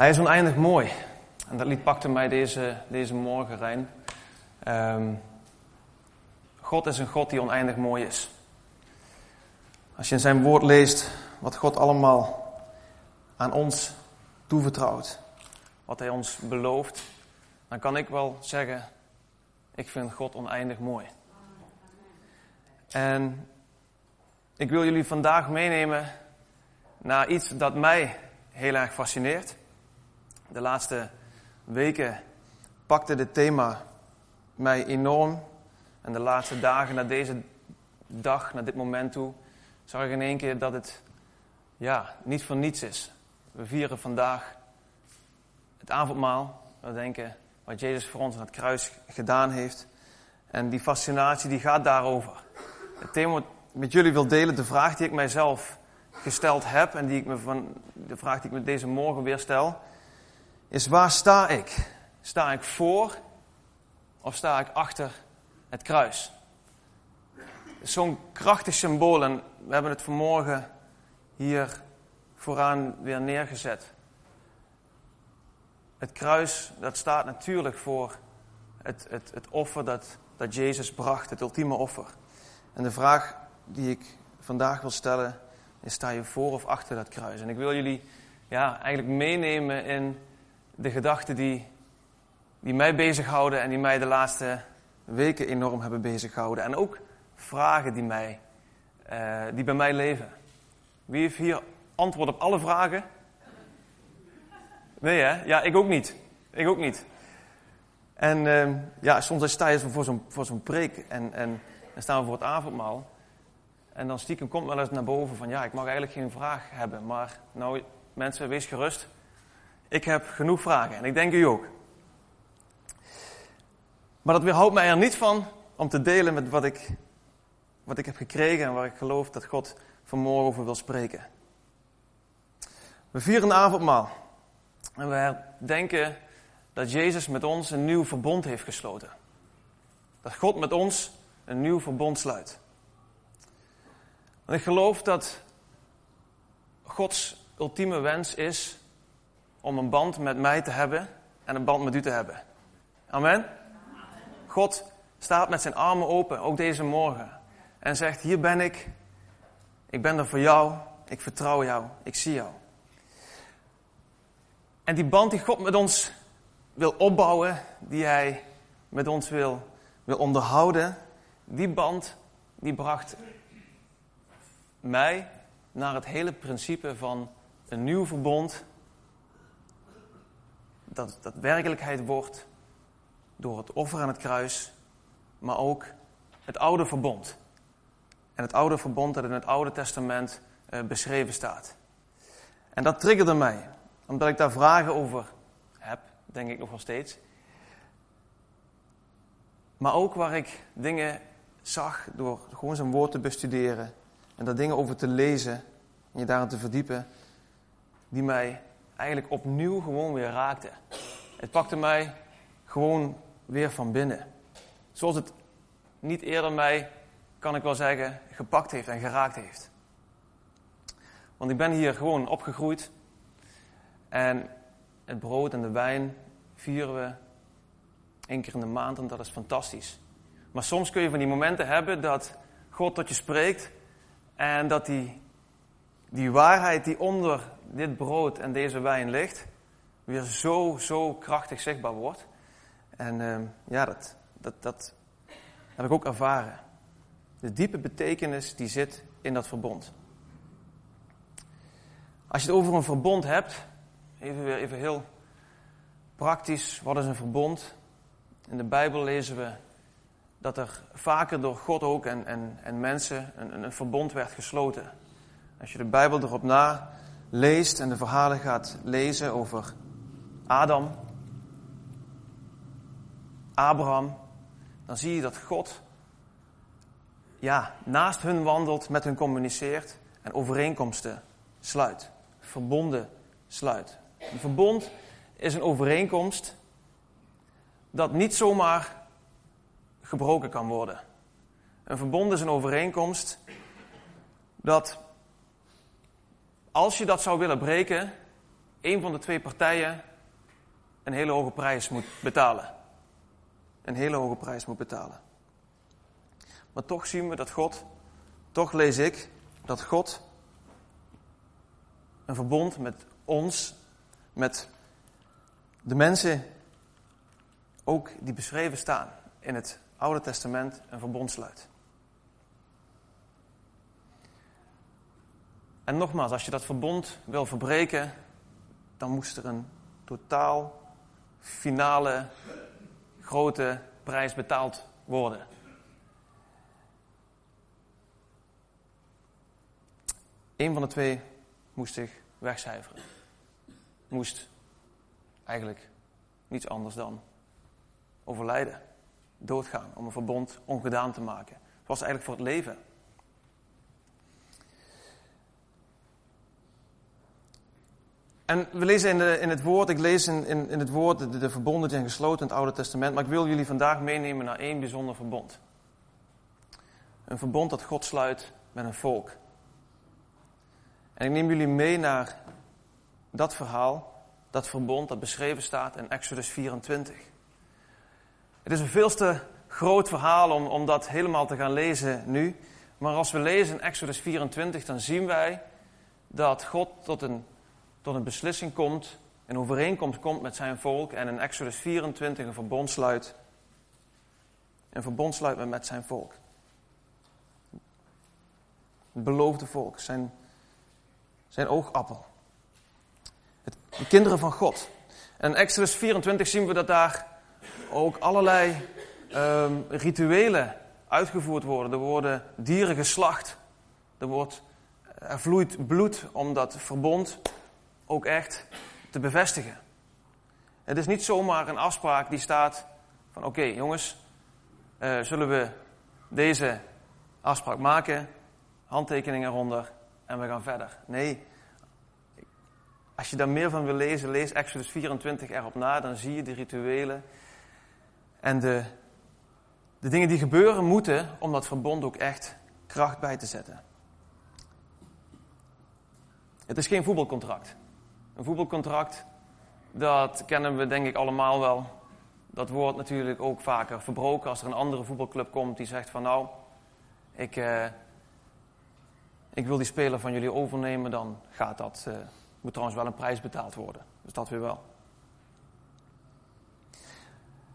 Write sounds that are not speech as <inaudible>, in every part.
Hij is oneindig mooi. En dat lied pakte mij deze, deze morgen, Rijn. Ehm, God is een God die oneindig mooi is. Als je in zijn woord leest wat God allemaal aan ons toevertrouwt, wat hij ons belooft, dan kan ik wel zeggen, ik vind God oneindig mooi. En ik wil jullie vandaag meenemen naar iets dat mij heel erg fascineert. De laatste weken pakte dit thema mij enorm. En de laatste dagen naar deze dag, naar dit moment toe, zag ik in één keer dat het ja, niet voor niets is. We vieren vandaag het avondmaal. We denken wat Jezus voor ons aan het kruis gedaan heeft. En die fascinatie die gaat daarover. Het thema wat ik met jullie wil delen, de vraag die ik mijzelf gesteld heb en die ik me van, de vraag die ik me deze morgen weer stel, is waar sta ik? Sta ik voor of sta ik achter het kruis? Zo'n krachtig symbool en we hebben het vanmorgen hier vooraan weer neergezet. Het kruis, dat staat natuurlijk voor het, het, het offer dat, dat Jezus bracht, het ultieme offer. En de vraag die ik vandaag wil stellen is, sta je voor of achter dat kruis? En ik wil jullie ja, eigenlijk meenemen in de gedachten die, die mij bezighouden en die mij de laatste weken enorm hebben bezighouden. En ook vragen die, mij, uh, die bij mij leven. Wie heeft hier antwoord op alle vragen? Nee hè? Ja, ik ook niet. Ik ook niet. En uh, ja, soms sta je voor zo'n, voor zo'n preek en, en, en staan we voor het avondmaal. En dan stiekem komt wel eens naar boven van ja, ik mag eigenlijk geen vraag hebben. Maar nou, mensen, wees gerust. Ik heb genoeg vragen en ik denk u ook. Maar dat weerhoudt mij er niet van om te delen met wat ik, wat ik heb gekregen en waar ik geloof dat God vanmorgen over wil spreken. We vieren een avondmaal. En we herdenken dat Jezus met ons een nieuw verbond heeft gesloten. Dat God met ons een nieuw verbond sluit. En ik geloof dat Gods ultieme wens is om een band met mij te hebben en een band met u te hebben. Amen? God staat met zijn armen open, ook deze morgen. En zegt, hier ben ik. Ik ben er voor jou. Ik vertrouw jou. Ik zie jou. En die band die God met ons wil opbouwen, die hij met ons wil, wil onderhouden, die band die bracht mij naar het hele principe van een nieuw verbond. Dat dat werkelijkheid wordt door het offer aan het kruis, maar ook het oude verbond. En het oude verbond dat in het Oude Testament uh, beschreven staat. En dat triggerde mij, omdat ik daar vragen over heb, denk ik nog wel steeds. Maar ook waar ik dingen zag door gewoon zijn woord te bestuderen en daar dingen over te lezen en je daarin te verdiepen, die mij eigenlijk opnieuw gewoon weer raakten. Het pakte mij gewoon weer van binnen. Zoals het niet eerder mij, kan ik wel zeggen, gepakt heeft en geraakt heeft. Want ik ben hier gewoon opgegroeid. En het brood en de wijn vieren we één keer in de maand en dat is fantastisch. Maar soms kun je van die momenten hebben dat God tot je spreekt en dat die, die waarheid die onder dit brood en deze wijn ligt, weer zo, zo krachtig zichtbaar wordt. En uh, ja, dat, dat, dat heb ik ook ervaren. De diepe betekenis die zit in dat verbond. Als je het over een verbond hebt, even weer even heel praktisch, wat is een verbond? In de Bijbel lezen we dat er vaker door God ook en, en, en mensen een, een verbond werd gesloten. Als je de Bijbel erop na leest en de verhalen gaat lezen over Adam, Abraham, dan zie je dat God ja, naast hun wandelt, met hun communiceert en overeenkomsten sluit. Verbonden sluit. Een verbond is een overeenkomst dat niet zomaar gebroken kan worden. Een verbond is een overeenkomst dat als je dat zou willen breken, een van de twee partijen een hele hoge prijs moet betalen. Een hele hoge prijs moet betalen. Maar toch zien we dat God, toch lees ik, dat God een verbond met ons, met de mensen ook die beschreven staan in het Oude Testament, een verbond sluit. En nogmaals, als je dat verbond wil verbreken, dan moest er een totaal finale grote prijs betaald worden. Eén van de twee moest zich wegcijferen. Moest eigenlijk niets anders dan overlijden, doodgaan, om een verbond ongedaan te maken. Het was eigenlijk voor het leven. En we lezen in, in het woord, ik lees in, in, het woord de, de verbonden die zijn gesloten in het Oude Testament, maar ik wil jullie vandaag meenemen naar één bijzonder verbond. Een verbond dat God sluit met een volk. En ik neem jullie mee naar dat verhaal, dat verbond dat beschreven staat in Exodus 24. Het is een veel te groot verhaal om, om dat helemaal te gaan lezen nu. Maar als we lezen in Exodus 24, dan zien wij dat God tot een, tot een beslissing komt, een overeenkomst komt met zijn volk en in Exodus 24 een verbond sluit. Een verbond sluit met zijn volk. Het beloofde volk, zijn zijn oogappel. Het, de kinderen van God. En in Exodus 24 zien we dat daar ook allerlei um, rituelen uitgevoerd worden. Er worden dieren geslacht. Er, wordt, er vloeit bloed om dat verbond ook echt te bevestigen. Het is niet zomaar een afspraak die staat van oké jongens, uh, zullen we deze afspraak maken, handtekeningen eronder en we gaan verder. Nee, als je daar meer van wil lezen, lees Exodus 24 erop na. Dan zie je de rituelen en de, de dingen die gebeuren moeten om dat verbond ook echt kracht bij te zetten. Het is geen voetbalcontract. Een voetbalcontract, dat kennen we denk ik allemaal wel. Dat wordt natuurlijk ook vaker verbroken als er een andere voetbalclub komt die zegt van nou, ik, eh, ik wil die speler van jullie overnemen, dan gaat dat, uh, moet trouwens wel een prijs betaald worden. Dus dat weer wel.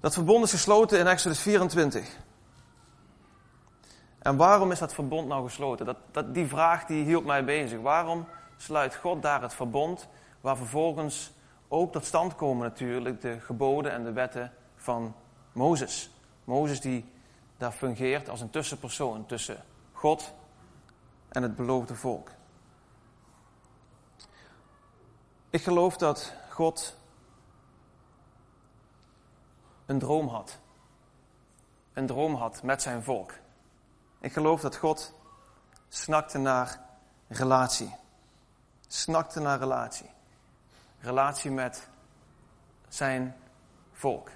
Dat verbond is gesloten in Exodus 24. En waarom is dat verbond nou gesloten? Dat, dat, die vraag die hield mij bezig. Waarom sluit God daar het verbond waar vervolgens ook tot stand komen natuurlijk de geboden en de wetten van Mozes? Mozes die daar fungeert als een tussenpersoon tussen God en het beloofde volk. Ik geloof dat God een droom had. Een droom had met zijn volk. Ik geloof dat God snakte naar relatie. Snakte naar relatie. Relatie met zijn volk.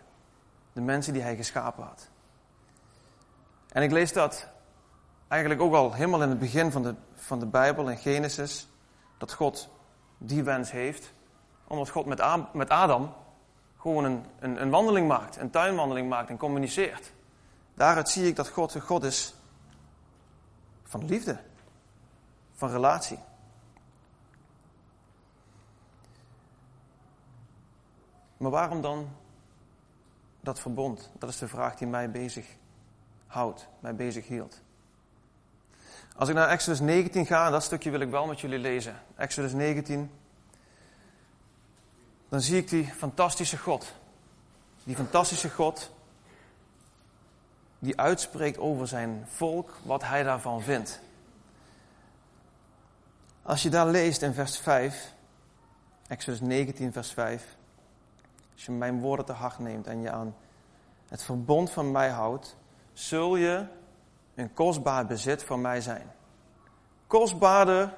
De mensen die hij geschapen had. En ik lees dat eigenlijk ook al helemaal in het begin van de, van de Bijbel, in Genesis, dat God die wens heeft, omdat God met, met Adam gewoon een, een, een wandeling maakt, een tuinwandeling maakt en communiceert. Daaruit zie ik dat God een God is van liefde, van relatie. Maar waarom dan dat verbond? Dat is de vraag die mij bezig houdt, mij bezig hield. Als ik naar Exodus 19 ga, dat stukje wil ik wel met jullie lezen. Exodus 19. Dan zie ik die fantastische God. Die fantastische God die uitspreekt over zijn volk wat hij daarvan vindt. Als je daar leest in vers 5, Exodus 19, vers 5. Als je mijn woorden te hard neemt en je aan het verbond van mij houdt, zul je een kostbaar bezit voor mij zijn. Kostbaarder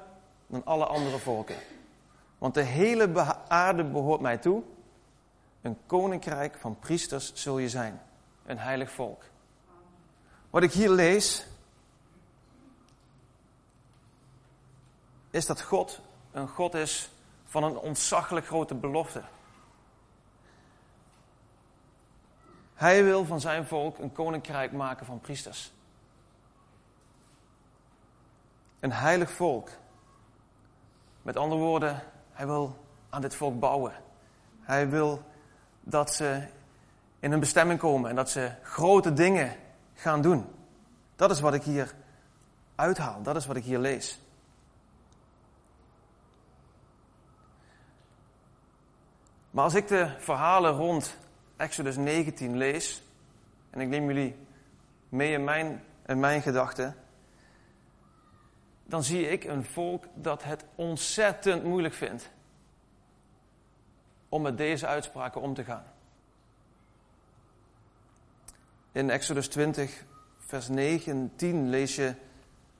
dan alle andere volken. Want de hele aarde behoort mij toe. Een koninkrijk van priesters zul je zijn. Een heilig volk. Wat ik hier lees, is dat God een God is van een ontzaglijk grote belofte. Hij wil van zijn volk een koninkrijk maken van priesters. Een heilig volk. Met andere woorden, hij wil aan dit volk bouwen. Hij wil dat ze in hun bestemming komen en dat ze grote dingen gaan doen. Dat is wat ik hier uithaal, dat is wat ik hier lees. Maar als ik de verhalen rond Exodus 19 lees, en ik neem jullie mee in mijn, in mijn gedachten, dan zie ik een volk dat het ontzettend moeilijk vindt om met deze uitspraken om te gaan. In Exodus 20, vers 9 en 10 lees je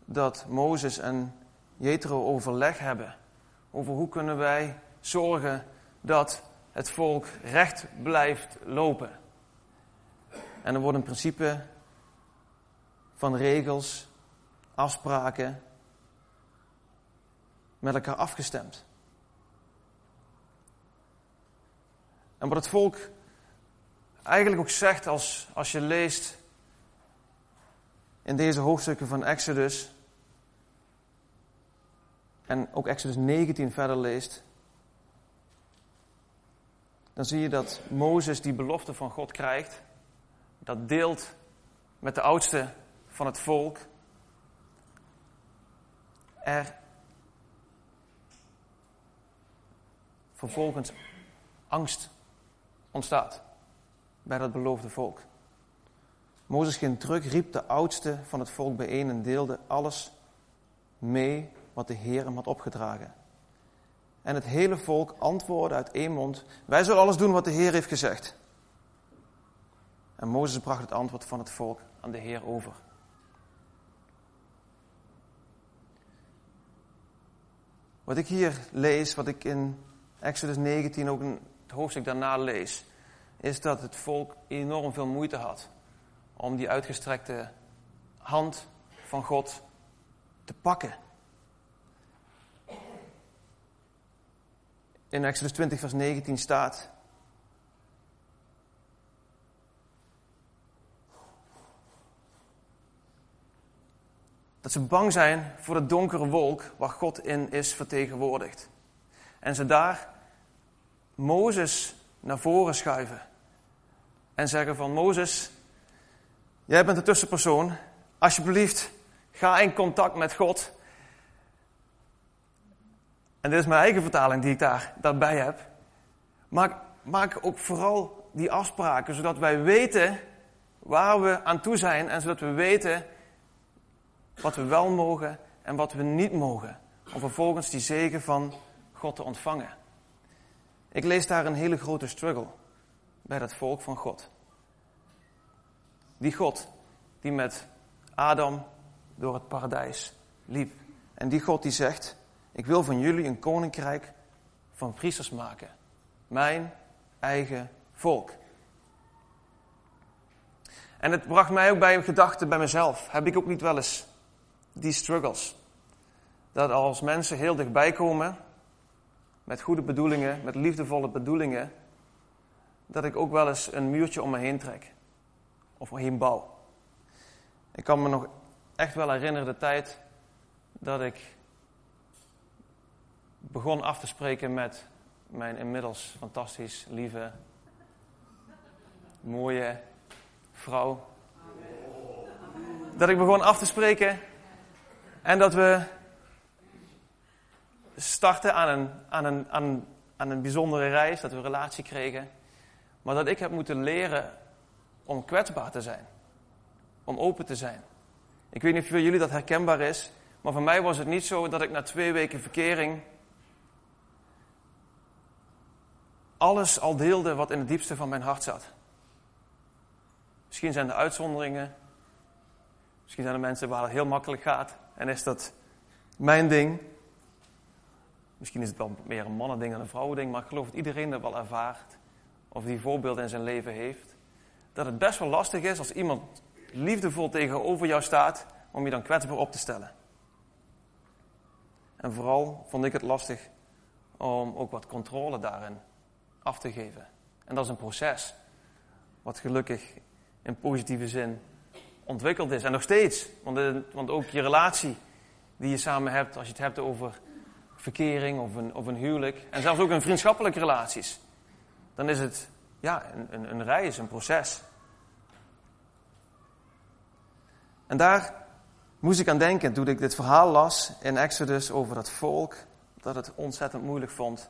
dat Mozes en Jethro overleg hebben over hoe kunnen wij zorgen dat het volk recht blijft lopen. En er wordt een principe van regels, afspraken met elkaar afgestemd. En wat het volk eigenlijk ook zegt als, als je leest in deze hoofdstukken van Exodus en ook Exodus 19 verder leest, dan zie je dat Mozes die belofte van God krijgt, dat deelt met de oudste van het volk. Er vervolgens angst ontstaat bij dat beloofde volk. Mozes ging terug, riep de oudste van het volk bijeen en deelde alles mee wat de Heer hem had opgedragen. En het hele volk antwoordde uit één mond: Wij zullen alles doen wat de Heer heeft gezegd. En Mozes bracht het antwoord van het volk aan de Heer over. Wat ik hier lees, wat ik in Exodus 19 ook in het hoofdstuk daarna lees, is dat het volk enorm veel moeite had om die uitgestrekte hand van God te pakken. In Exodus 20, vers 19 staat. Dat ze bang zijn voor de donkere wolk waar God in is vertegenwoordigd. En ze daar Mozes naar voren schuiven. En zeggen van Mozes, jij bent de tussenpersoon. Alsjeblieft, ga in contact met God. En dit is mijn eigen vertaling die ik daar, daarbij heb. Maak, maak ook vooral die afspraken, zodat wij weten waar we aan toe zijn. En zodat we weten wat we wel mogen en wat we niet mogen. Om vervolgens die zegen van God te ontvangen. Ik lees daar een hele grote struggle bij dat volk van God. Die God die met Adam door het paradijs liep. En die God die zegt, ik wil van jullie een koninkrijk van priesters maken. Mijn eigen volk. En het bracht mij ook bij een gedachte bij mezelf. Heb ik ook niet wel eens die struggles? Dat als mensen heel dichtbij komen, met goede bedoelingen, met liefdevolle bedoelingen, dat ik ook wel eens een muurtje om me heen trek. Of heen bouw. Ik kan me nog echt wel herinneren de tijd dat ik begon af te spreken met mijn inmiddels fantastisch lieve, mooie vrouw. Dat ik begon af te spreken en dat we starten aan een, aan een, aan, bijzondere reis, dat we een relatie kregen. Maar dat ik heb moeten leren om kwetsbaar te zijn. Om open te zijn. Ik weet niet of voor jullie dat herkenbaar is, maar voor mij was het niet zo dat ik na twee weken verkering alles al deelde wat in het diepste van mijn hart zat. Misschien zijn er uitzonderingen. Misschien zijn er mensen waar het heel makkelijk gaat. En is dat mijn ding. Misschien is het wel meer een mannending dan een vrouwending. Maar ik geloof dat iedereen dat wel ervaart. Of die voorbeelden in zijn leven heeft. Dat het best wel lastig is als iemand liefdevol tegenover jou staat. Om je dan kwetsbaar op te stellen. En vooral vond ik het lastig om ook wat controle daarin af te geven. En dat is een proces, wat gelukkig in positieve zin ontwikkeld is. En nog steeds, want, want ook je relatie die je samen hebt, als je het hebt over verkering of een, of een huwelijk, en zelfs ook in vriendschappelijke relaties, dan is het ja, een, een, een reis, een proces. En daar moest ik aan denken toen ik dit verhaal las in Exodus over dat volk dat het ontzettend moeilijk vond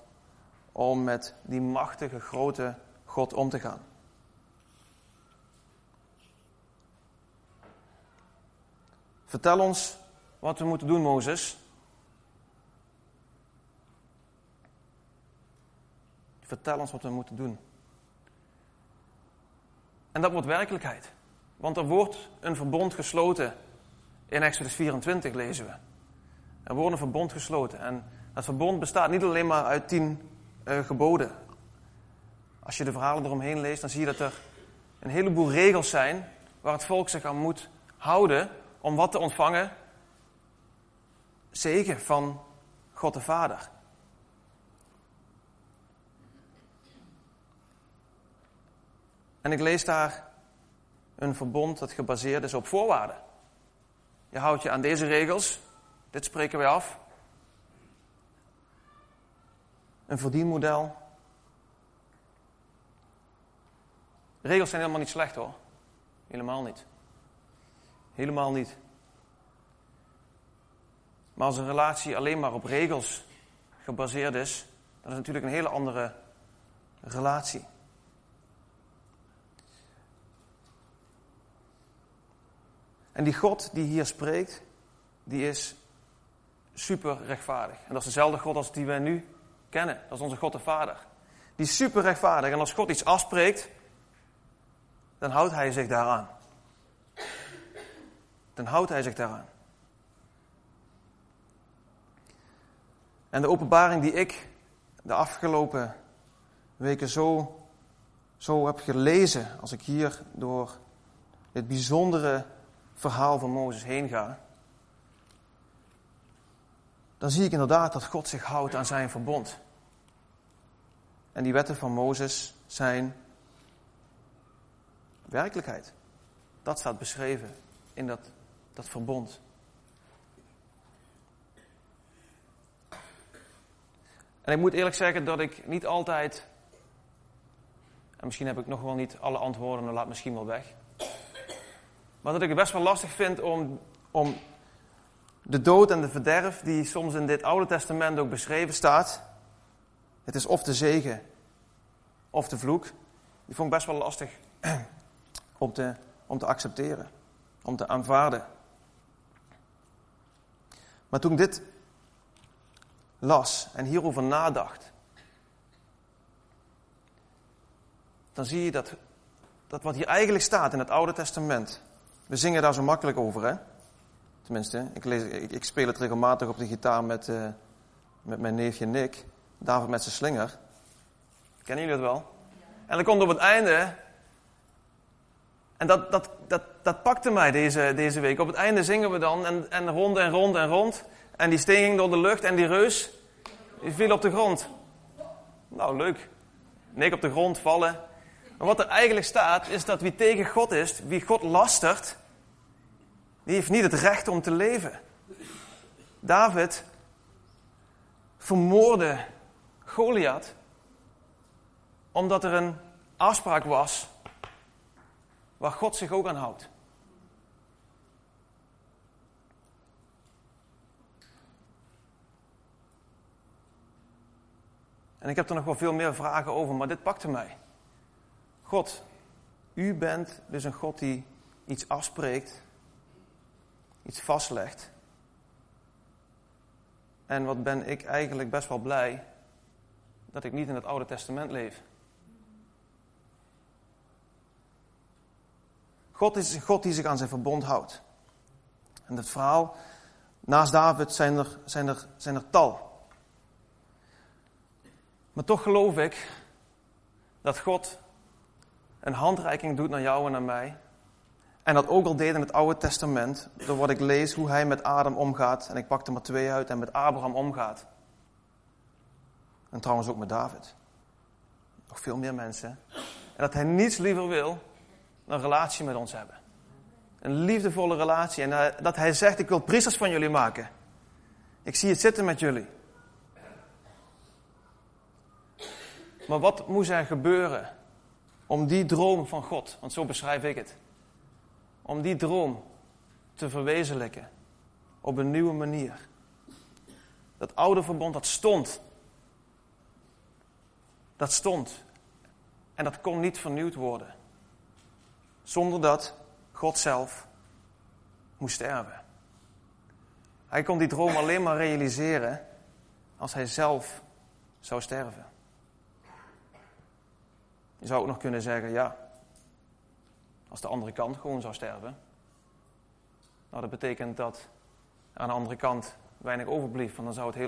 om met die machtige, grote God om te gaan. Vertel ons wat we moeten doen, Mozes. Vertel ons wat we moeten doen. En dat wordt werkelijkheid. Want er wordt een verbond gesloten. In Exodus 24 lezen we. Er wordt een verbond gesloten. En dat verbond bestaat niet alleen maar uit tien uh, geboden. Als je de verhalen eromheen leest, dan zie je dat er een heleboel regels zijn waar het volk zich aan moet houden om wat te ontvangen? Zegen van God de Vader. En ik lees daar een verbond dat gebaseerd is op voorwaarden. Je houdt je aan deze regels, dit spreken wij af. Een verdienmodel. Regels zijn helemaal niet slecht hoor. Helemaal niet. Helemaal niet. Maar als een relatie alleen maar op regels gebaseerd is, dan is natuurlijk een hele andere relatie. En die God die hier spreekt, die is super rechtvaardig. En dat is dezelfde God als die wij nu kennen. Dat is onze God de Vader. Die is super rechtvaardig. En als God iets afspreekt, dan houdt hij zich daaraan. Dan houdt hij zich daaraan. En de openbaring die ik de afgelopen weken zo, zo heb gelezen, als ik hier door dit bijzondere verhaal van Mozes heen ga, dan zie ik inderdaad dat God zich houdt aan zijn verbond. En die wetten van Mozes zijn werkelijkheid. Dat staat beschreven in dat, dat verbond. En ik moet eerlijk zeggen dat ik niet altijd, en misschien heb ik nog wel niet alle antwoorden, dan laat misschien wel weg. Maar dat ik het best wel lastig vind om, om de dood en de verderf die soms in dit Oude Testament ook beschreven staat. Het is of de zegen of de vloek. Die vond ik best wel lastig <clears throat> om te, om te accepteren, om te aanvaarden. Maar toen ik dit las en hierover nadacht, dan zie je dat, dat wat hier eigenlijk staat in het Oude Testament, we zingen daar zo makkelijk over, hè? Tenminste, ik, lees, ik, speel het regelmatig op de gitaar met, uh, met mijn neefje Nick. David met zijn slinger. Kennen jullie dat wel? En dan komt op het einde. En dat, dat, dat, dat pakte mij deze, deze week. Op het einde zingen we dan. En, en rond en rond en rond. En die steen ging door de lucht. En die reus viel op de grond. Nou, leuk. Nick op de grond vallen. Maar wat er eigenlijk staat, is dat wie tegen God is, wie God lastert, die heeft niet het recht om te leven. David vermoorde Goliath omdat er een afspraak was waar God zich ook aan houdt. En ik heb er nog wel veel meer vragen over, maar dit pakte mij. God, u bent dus een God die iets afspreekt, iets vastlegt. En wat ben ik eigenlijk best wel blij dat ik niet in het Oude Testament leef. God is een God die zich aan zijn verbond houdt. En het verhaal, naast David zijn er, zijn er, zijn er tal. Maar toch geloof ik dat God een handreiking doet naar jou en naar mij. En dat ook al deed in het Oude Testament, door wat ik lees hoe hij met Adam omgaat. En ik pak er maar twee uit en met Abraham omgaat. En trouwens ook met David. Nog veel meer mensen. En dat hij niets liever wil dan een relatie met ons hebben. Een liefdevolle relatie. En eh, dat hij zegt, ik wil priesters van jullie maken. Ik zie het zitten met jullie. Maar wat moest er gebeuren om die droom van God, want zo beschrijf ik het, om die droom te verwezenlijken op een nieuwe manier? Dat oude verbond, dat stond. Dat stond. En dat kon niet vernieuwd worden. Zonder dat God zelf moest sterven. Hij kon die droom alleen maar realiseren als hij zelf zou sterven. Je zou ook nog kunnen zeggen, ja, als de andere kant gewoon zou sterven. Nou, dat betekent dat aan de andere kant weinig overblieft, want dan zou het hele